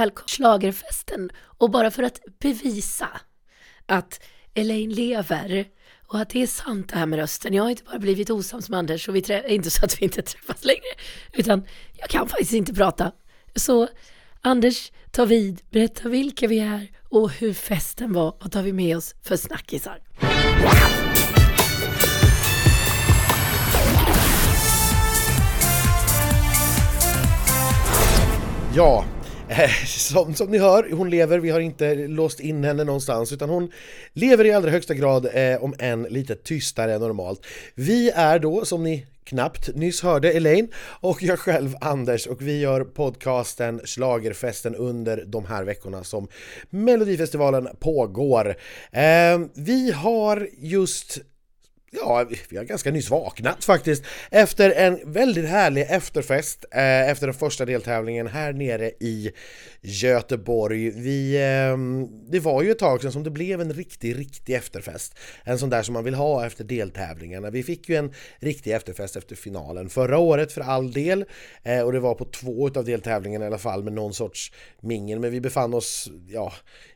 Välkommen till schlagerfesten och bara för att bevisa att Elaine lever och att det är sant det här med rösten. Jag har inte bara blivit osams med Anders och vi trä- inte så att vi inte träffas längre, utan jag kan faktiskt inte prata. Så Anders, ta vid, berätta vilka vi är och hur festen var. Vad tar vi med oss för snackisar? Ja, Eh, som, som ni hör, hon lever, vi har inte låst in henne någonstans utan hon lever i allra högsta grad, eh, om än lite tystare än normalt. Vi är då, som ni knappt nyss hörde, Elaine och jag själv Anders och vi gör podcasten Slagerfesten under de här veckorna som Melodifestivalen pågår. Eh, vi har just Ja, vi har ganska nyss vaknat faktiskt efter en väldigt härlig efterfest eh, efter den första deltävlingen här nere i Göteborg. Vi, eh, det var ju ett tag sedan som det blev en riktig, riktig efterfest. En sån där som man vill ha efter deltävlingarna. Vi fick ju en riktig efterfest efter finalen förra året för all del eh, och det var på två av deltävlingarna i alla fall med någon sorts mingel. Men vi befann oss, ja,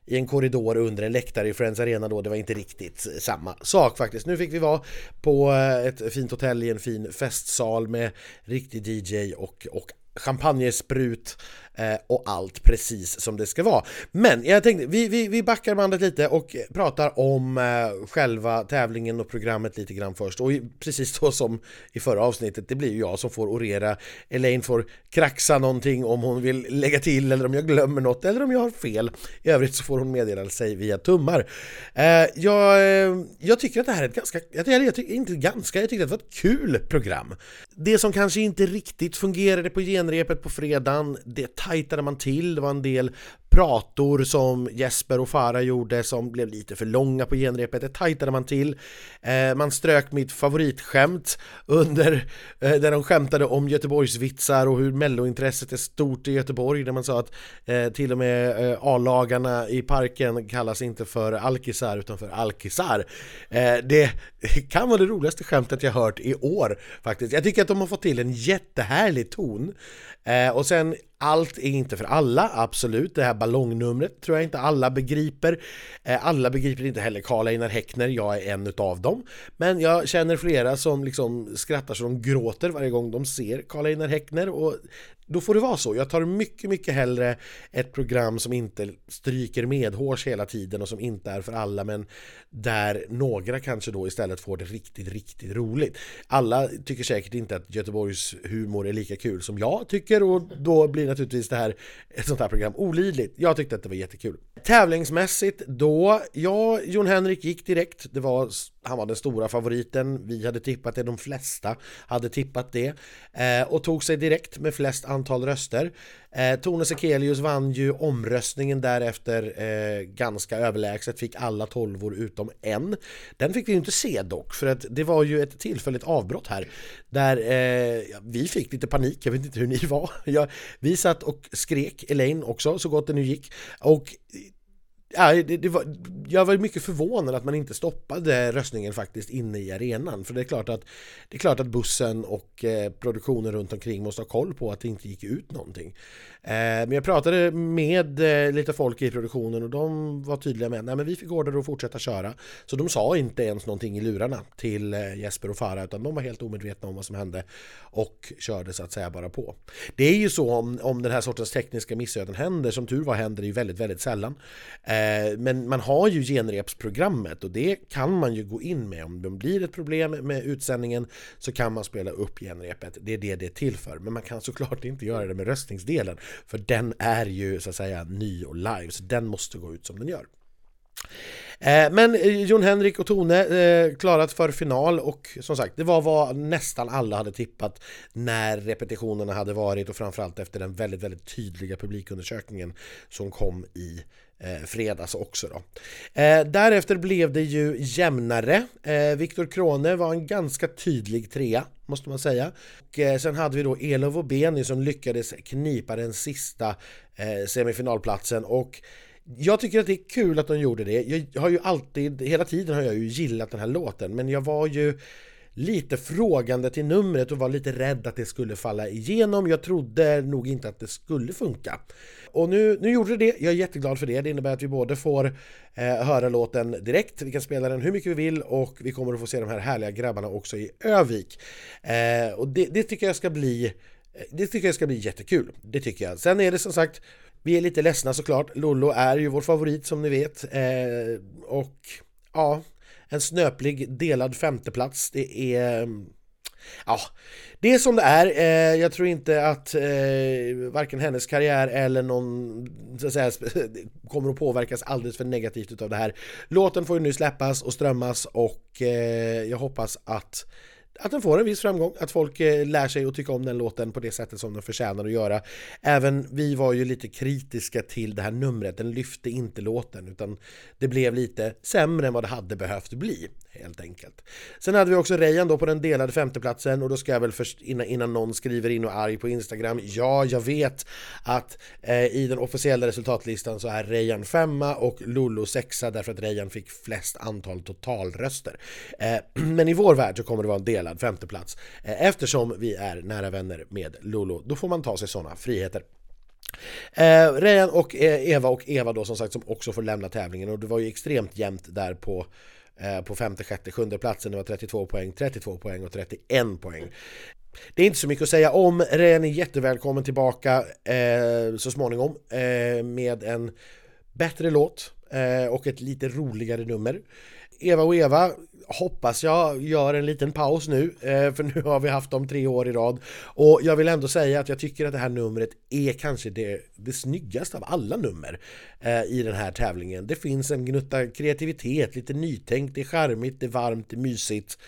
i en korridor under en läktare i Friends Arena då, det var inte riktigt eh, samma sak faktiskt. Nu fick vi vara på eh, ett fint hotell i en fin festsal med riktig DJ och, och champagnesprut eh, Eh, och allt precis som det ska vara. Men jag tänkte, vi, vi, vi backar bandet lite och pratar om eh, själva tävlingen och programmet lite grann först. Och precis så som i förra avsnittet, det blir ju jag som får orera. Elaine får kraxa någonting om hon vill lägga till eller om jag glömmer något eller om jag har fel. I övrigt så får hon meddela sig via tummar. Eh, jag, eh, jag tycker att det här är ett ganska, jag, jag tycker inte ganska, jag tycker att det var ett kul program. Det som kanske inte riktigt fungerade på genrepet på fredagen, det tajtade man till, det var en del prator som Jesper och Farah gjorde som blev lite för långa på genrepet, det tajtade man till. Eh, man strök mitt favoritskämt under eh, där de skämtade om Göteborgsvitsar och hur mellointresset är stort i Göteborg där man sa att eh, till och med eh, A-lagarna i parken kallas inte för alkisar utan för alkisar. Eh, det kan vara det roligaste skämtet jag hört i år faktiskt. Jag tycker att de har fått till en jättehärlig ton. Eh, och sen allt är inte för alla, absolut. Det här ballongnumret tror jag inte alla begriper. Eh, alla begriper inte heller Karl Einar Häckner, jag är en utav dem. Men jag känner flera som liksom skrattar så de gråter varje gång de ser Karl Einar Häckner och då får det vara så. Jag tar mycket, mycket hellre ett program som inte stryker medhårs hela tiden och som inte är för alla men där några kanske då istället får det riktigt, riktigt roligt. Alla tycker säkert inte att Göteborgs humor är lika kul som jag tycker och då blir naturligtvis det här ett sånt här program olidligt. Jag tyckte att det var jättekul. Tävlingsmässigt då, ja, Jon Henrik gick direkt. Det var, han var den stora favoriten. Vi hade tippat det, de flesta hade tippat det eh, och tog sig direkt med flest antal röster. Eh, Tone Sekelius vann ju omröstningen därefter eh, ganska överlägset, fick alla tolvor utom en. Den fick vi ju inte se dock, för att det var ju ett tillfälligt avbrott här där eh, vi fick lite panik, jag vet inte hur ni var. Jag, vi satt och skrek, Elaine också, så gott det nu gick. Och Ja, det, det var, jag var mycket förvånad att man inte stoppade röstningen faktiskt inne i arenan. För det är klart att, det är klart att bussen och eh, produktionen runt omkring måste ha koll på att det inte gick ut någonting. Eh, men jag pratade med eh, lite folk i produktionen och de var tydliga med att vi fick order att fortsätta köra. Så de sa inte ens någonting i lurarna till eh, Jesper och Farah utan de var helt omedvetna om vad som hände och körde så att säga bara på. Det är ju så om, om den här sortens tekniska missöden händer, som tur var händer det ju väldigt, väldigt sällan. Eh, Eh, men man har ju genrepsprogrammet och det kan man ju gå in med. Om det blir ett problem med utsändningen så kan man spela upp genrepet. Det är det det är till för. Men man kan såklart inte göra det med röstningsdelen för den är ju så att säga ny och live så den måste gå ut som den gör. Eh, men eh, Jon Henrik och Tone klarat för final och som sagt det var vad nästan alla hade tippat när repetitionerna hade varit och framförallt efter den väldigt, väldigt tydliga publikundersökningen som kom i eh, fredags också då. Eh, därefter blev det ju jämnare. Eh, Viktor Krone var en ganska tydlig trea måste man säga. Och, eh, sen hade vi då Elof och Beni som lyckades knipa den sista eh, semifinalplatsen och jag tycker att det är kul att de gjorde det. Jag har ju alltid, hela tiden har jag ju gillat den här låten men jag var ju lite frågande till numret och var lite rädd att det skulle falla igenom. Jag trodde nog inte att det skulle funka. Och nu, nu gjorde det jag är jätteglad för det. Det innebär att vi både får eh, höra låten direkt, vi kan spela den hur mycket vi vill och vi kommer att få se de här härliga grabbarna också i Övik. Eh, och det, det tycker jag ska bli eh, det tycker jag ska bli jättekul. Det tycker jag. Sen är det som sagt, vi är lite ledsna såklart. Lollo är ju vår favorit som ni vet. Eh, och ja, en snöplig delad femteplats. Det är... Ja, det är som det är. Eh, jag tror inte att eh, varken hennes karriär eller någon så att säga, kommer att påverkas alldeles för negativt av det här. Låten får ju nu släppas och strömmas och eh, jag hoppas att att den får en viss framgång, att folk eh, lär sig att tycka om den låten på det sättet som den förtjänar att göra. Även vi var ju lite kritiska till det här numret, den lyfte inte låten utan det blev lite sämre än vad det hade behövt bli helt enkelt. Sen hade vi också Rejan då på den delade femteplatsen och då ska jag väl först innan, innan någon skriver in och är arg på Instagram, ja jag vet att eh, i den officiella resultatlistan så är Rejan femma och Lollo sexa därför att Rejan fick flest antal totalröster. Eh, men i vår värld så kommer det vara en delad femteplats eh, eftersom vi är nära vänner med Lollo. Då får man ta sig sådana friheter. Eh, Rejan och eh, Eva och Eva då som sagt som också får lämna tävlingen och det var ju extremt jämnt där på Eh, på femte, sjätte, sjunde platsen. Det var 32 poäng, 32 poäng och 31 poäng. Det är inte så mycket att säga om. Ren är jättevälkommen tillbaka eh, så småningom eh, med en bättre låt Eh, och ett lite roligare nummer. Eva och Eva hoppas jag gör en liten paus nu, eh, för nu har vi haft dem tre år i rad. Och jag vill ändå säga att jag tycker att det här numret är kanske det, det snyggaste av alla nummer eh, i den här tävlingen. Det finns en gnutta kreativitet, lite nytänkt, det är charmigt, det är varmt, det är mysigt.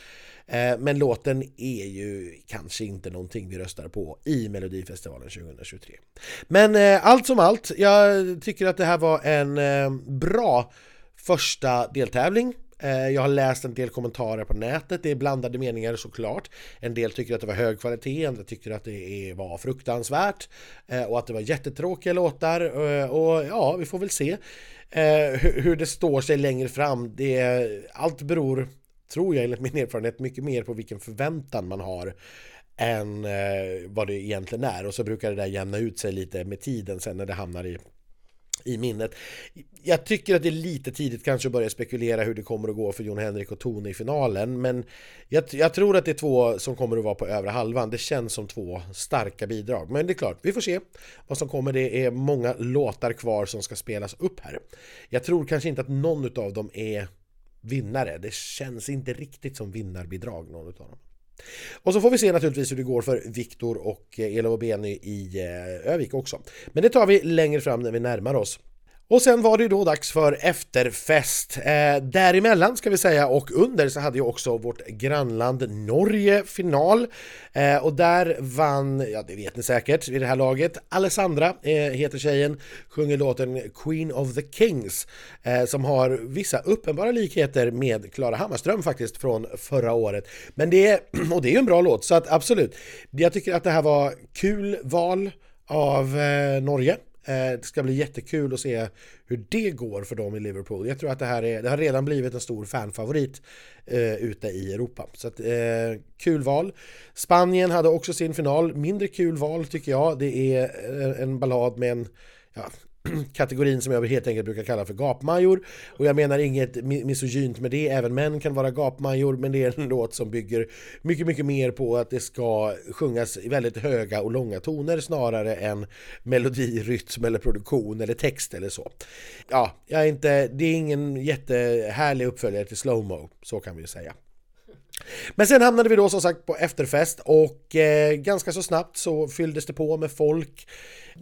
Eh, men låten är ju kanske inte någonting vi röstar på i Melodifestivalen 2023. Men eh, allt som allt, jag tycker att det här var en eh, bra första deltävling jag har läst en del kommentarer på nätet, det är blandade meningar såklart. En del tycker att det var hög kvalitet, andra tycker att det var fruktansvärt och att det var jättetråkiga låtar och ja, vi får väl se hur det står sig längre fram. Det, allt beror, tror jag enligt min erfarenhet, mycket mer på vilken förväntan man har än eh, vad det egentligen är och så brukar det där jämna ut sig lite med tiden sen när det hamnar i i minnet. Jag tycker att det är lite tidigt kanske att börja spekulera hur det kommer att gå för Jon Henrik och Tone i finalen men jag, jag, tror att det är två som kommer att vara på övre halvan. Det känns som två starka bidrag. Men det är klart, vi får se vad som kommer. Det är många låtar kvar som ska spelas upp här. Jag tror kanske inte att någon av dem är vinnare. Det känns inte riktigt som vinnarbidrag någon av dem. Och så får vi se naturligtvis hur det går för Viktor och eh, Elof och Benny i eh, Övik också. Men det tar vi längre fram när vi närmar oss. Och sen var det då dags för efterfest. Eh, däremellan ska vi säga och under så hade ju också vårt grannland Norge final. Eh, och där vann, ja det vet ni säkert vid det här laget, Alessandra eh, heter tjejen, sjunger låten Queen of the Kings eh, som har vissa uppenbara likheter med Klara Hammarström faktiskt från förra året. Men det är, och det är ju en bra låt så att absolut, jag tycker att det här var kul val av eh, Norge Eh, det ska bli jättekul att se hur det går för dem i Liverpool. Jag tror att det här är, det har redan blivit en stor fanfavorit eh, ute i Europa. Så att, eh, kul val. Spanien hade också sin final. Mindre kul val tycker jag. Det är eh, en ballad med en ja, kategorin som jag helt enkelt brukar kalla för gapmajor. Och jag menar inget misogynt med det, även män kan vara gapmajor, men det är en låt som bygger mycket, mycket mer på att det ska sjungas i väldigt höga och långa toner snarare än melodi, rytm eller produktion eller text eller så. Ja, jag är inte, det är ingen jättehärlig uppföljare till slowmo, så kan vi ju säga. Men sen hamnade vi då som sagt på efterfest och eh, ganska så snabbt så fylldes det på med folk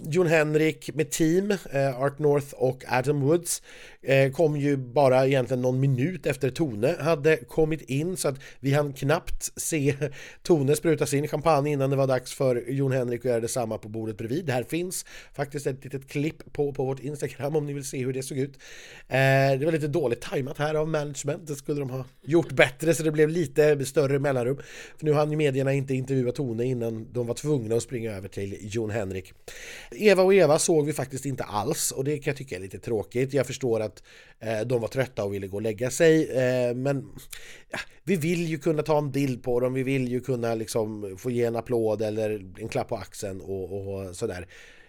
Jon Henrik med team, eh, Art North och Adam Woods eh, kom ju bara egentligen någon minut efter Tone hade kommit in så att vi hann knappt se Tone spruta sin champagne innan det var dags för Jon Henrik att göra detsamma på bordet bredvid. Det här finns faktiskt ett litet klipp på, på vårt Instagram om ni vill se hur det såg ut. Eh, det var lite dåligt tajmat här av management, det skulle de ha gjort bättre så det blev lite större mellanrum. För nu hann ju medierna inte intervjua Tone innan de var tvungna att springa över till Jon Henrik. Eva och Eva såg vi faktiskt inte alls och det kan jag tycka är lite tråkigt. Jag förstår att eh, de var trötta och ville gå och lägga sig eh, men ja, vi vill ju kunna ta en bild på dem, vi vill ju kunna liksom få ge en applåd eller en klapp på axeln och, och sådär.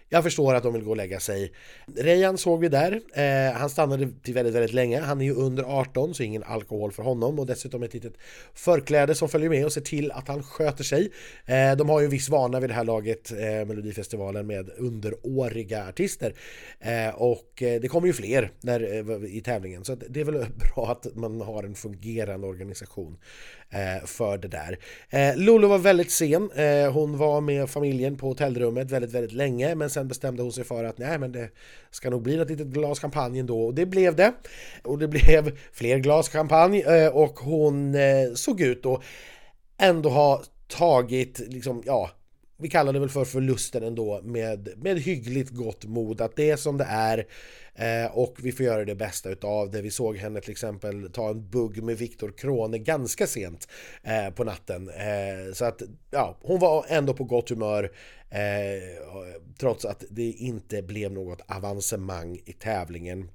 Jag förstår att de vill gå och lägga sig. Rejan såg vi där. Eh, han stannade till väldigt, väldigt länge. Han är ju under 18 så ingen alkohol för honom och dessutom ett litet förkläde som följer med och ser till att han sköter sig. Eh, de har ju en viss vana vid det här laget, eh, Melodifestivalen, med underåriga artister. Eh, och eh, det kommer ju fler när, eh, i tävlingen så det är väl bra att man har en fungerande organisation Eh, för det där. Eh, Lolo var väldigt sen. Eh, hon var med familjen på hotellrummet väldigt, väldigt länge men sen bestämde hon sig för att nej men det ska nog bli något litet glas champagne ändå och det blev det. Och det blev fler glas champagne och hon såg ut att ändå ha tagit liksom, ja, vi kallar det väl för förlusten ändå med, med hyggligt gott mod att det är som det är eh, och vi får göra det bästa utav det. Vi såg henne till exempel ta en bugg med Viktor Krone ganska sent eh, på natten. Eh, så att ja, hon var ändå på gott humör eh, trots att det inte blev något avancemang i tävlingen.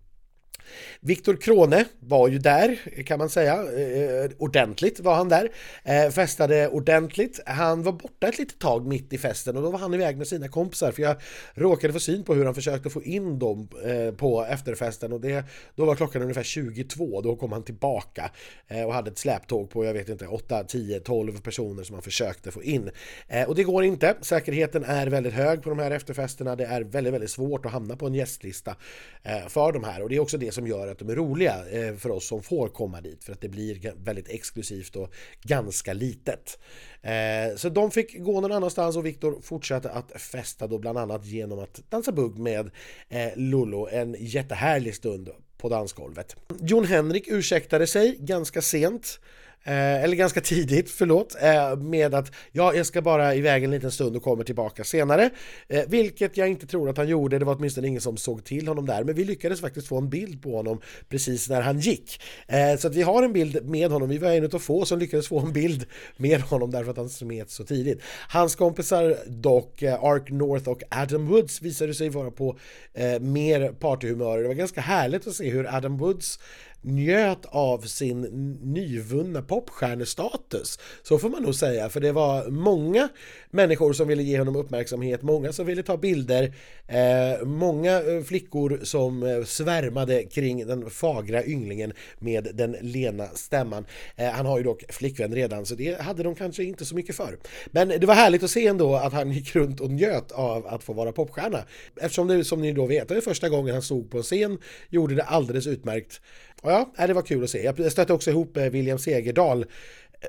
Viktor Krone var ju där kan man säga, eh, ordentligt var han där, eh, festade ordentligt. Han var borta ett litet tag mitt i festen och då var han iväg med sina kompisar för jag råkade få syn på hur han försökte få in dem eh, på efterfesten och det, då var klockan ungefär 22, då kom han tillbaka eh, och hade ett släptåg på, jag vet inte, 8, 10, 12 personer som han försökte få in. Eh, och det går inte, säkerheten är väldigt hög på de här efterfesterna, det är väldigt, väldigt svårt att hamna på en gästlista eh, för de här och det är också det som gör att de är roliga eh, för oss som får komma dit för att det blir väldigt exklusivt och ganska litet. Eh, så de fick gå någon annanstans och Viktor fortsatte att festa då bland annat genom att dansa bugg med eh, Lollo en jättehärlig stund på dansgolvet. Jon Henrik ursäktade sig ganska sent Eh, eller ganska tidigt, förlåt, eh, med att ja, jag ska bara iväg en liten stund och kommer tillbaka senare. Eh, vilket jag inte tror att han gjorde, det var åtminstone ingen som såg till honom där, men vi lyckades faktiskt få en bild på honom precis när han gick. Eh, så att vi har en bild med honom, vi var en av få som lyckades få en bild med honom därför att han smet så tidigt. Hans kompisar dock, eh, Ark North och Adam Woods visade sig vara på eh, mer partyhumör. Det var ganska härligt att se hur Adam Woods njöt av sin nyvunna popstjärnestatus. Så får man nog säga, för det var många människor som ville ge honom uppmärksamhet, många som ville ta bilder, eh, många eh, flickor som eh, svärmade kring den fagra ynglingen med den lena stämman. Eh, han har ju dock flickvän redan, så det hade de kanske inte så mycket för. Men det var härligt att se ändå att han gick runt och njöt av att få vara popstjärna. Eftersom det, som ni då vet, det var första gången han stod på en scen, gjorde det alldeles utmärkt Ja, det var kul att se. Jag stötte också ihop eh, William Segerdahl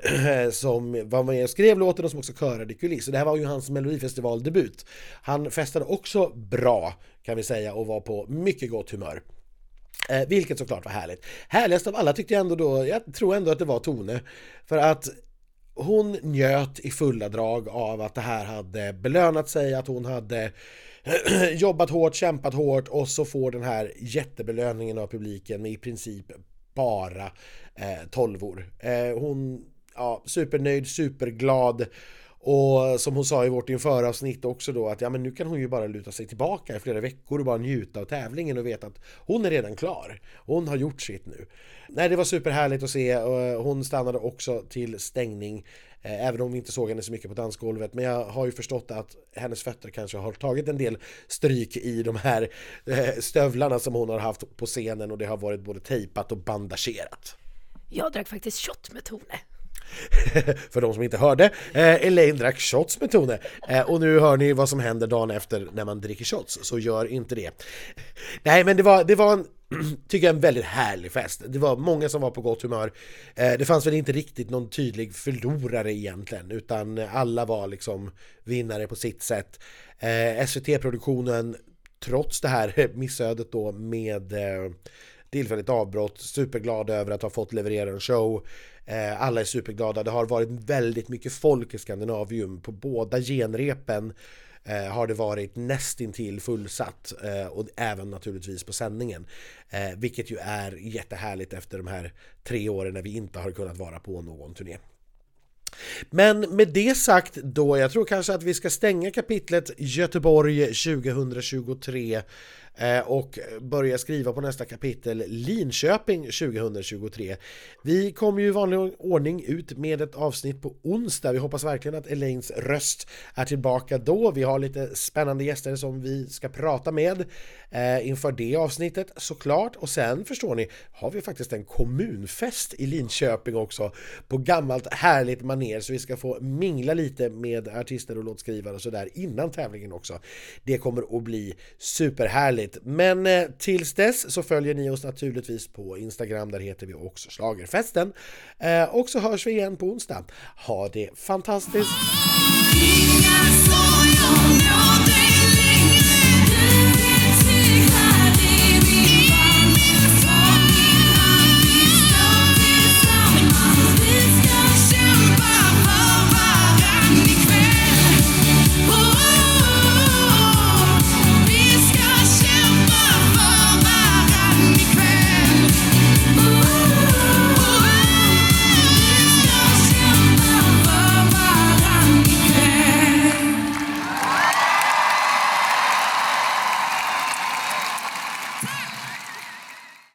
eh, som var med och skrev låten och som också körade i kuliss. det här var ju hans melodifestivaldebut. Han festade också bra kan vi säga och var på mycket gott humör. Eh, vilket såklart var härligt. Härligast av alla tyckte jag ändå då, jag tror ändå att det var Tone. För att hon njöt i fulla drag av att det här hade belönat sig, att hon hade jobbat hårt, kämpat hårt och så får den här jättebelöningen av publiken med i princip bara eh, tolvor. Eh, hon, ja, supernöjd, superglad och som hon sa i vårt införavsnitt också då att ja men nu kan hon ju bara luta sig tillbaka i flera veckor och bara njuta av tävlingen och veta att hon är redan klar. Hon har gjort sitt nu. Nej, det var superhärligt att se. Eh, hon stannade också till stängning eh, även om vi inte såg henne så mycket på dansgolvet. Men jag har ju förstått att hennes fötter kanske har tagit en del stryk i de här eh, stövlarna som hon har haft på scenen och det har varit både tejpat och bandagerat. Jag drack faktiskt shot med Tone. För de som inte hörde, eh, Elaine drack shots med Tone eh, och nu hör ni vad som händer dagen efter när man dricker shots, så gör inte det. Nej men det var, det var en tycker jag en väldigt härlig fest. Det var många som var på gott humör. Eh, det fanns väl inte riktigt någon tydlig förlorare egentligen utan alla var liksom vinnare på sitt sätt. Eh, SVT-produktionen trots det här missödet då med eh, tillfälligt avbrott, superglad över att ha fått leverera en show. Eh, alla är superglada. Det har varit väldigt mycket folk i Skandinavium på båda genrepen eh, har det varit nästintill fullsatt eh, och även naturligtvis på sändningen. Vilket ju är jättehärligt efter de här tre åren när vi inte har kunnat vara på någon turné. Men med det sagt då, jag tror kanske att vi ska stänga kapitlet Göteborg 2023 Eh, och börja skriva på nästa kapitel Linköping 2023. Vi kommer ju i vanlig ordning ut med ett avsnitt på onsdag. Vi hoppas verkligen att Elaines röst är tillbaka då. Vi har lite spännande gäster som vi ska prata med eh, inför det avsnittet såklart. Och sen förstår ni har vi faktiskt en kommunfest i Linköping också på gammalt härligt maner så vi ska få mingla lite med artister och låtskrivare och sådär innan tävlingen också. Det kommer att bli superhärligt. Men eh, tills dess så följer ni oss naturligtvis på Instagram, där heter vi också Slagerfesten. Eh, och så hörs vi igen på onsdag. Ha det fantastiskt!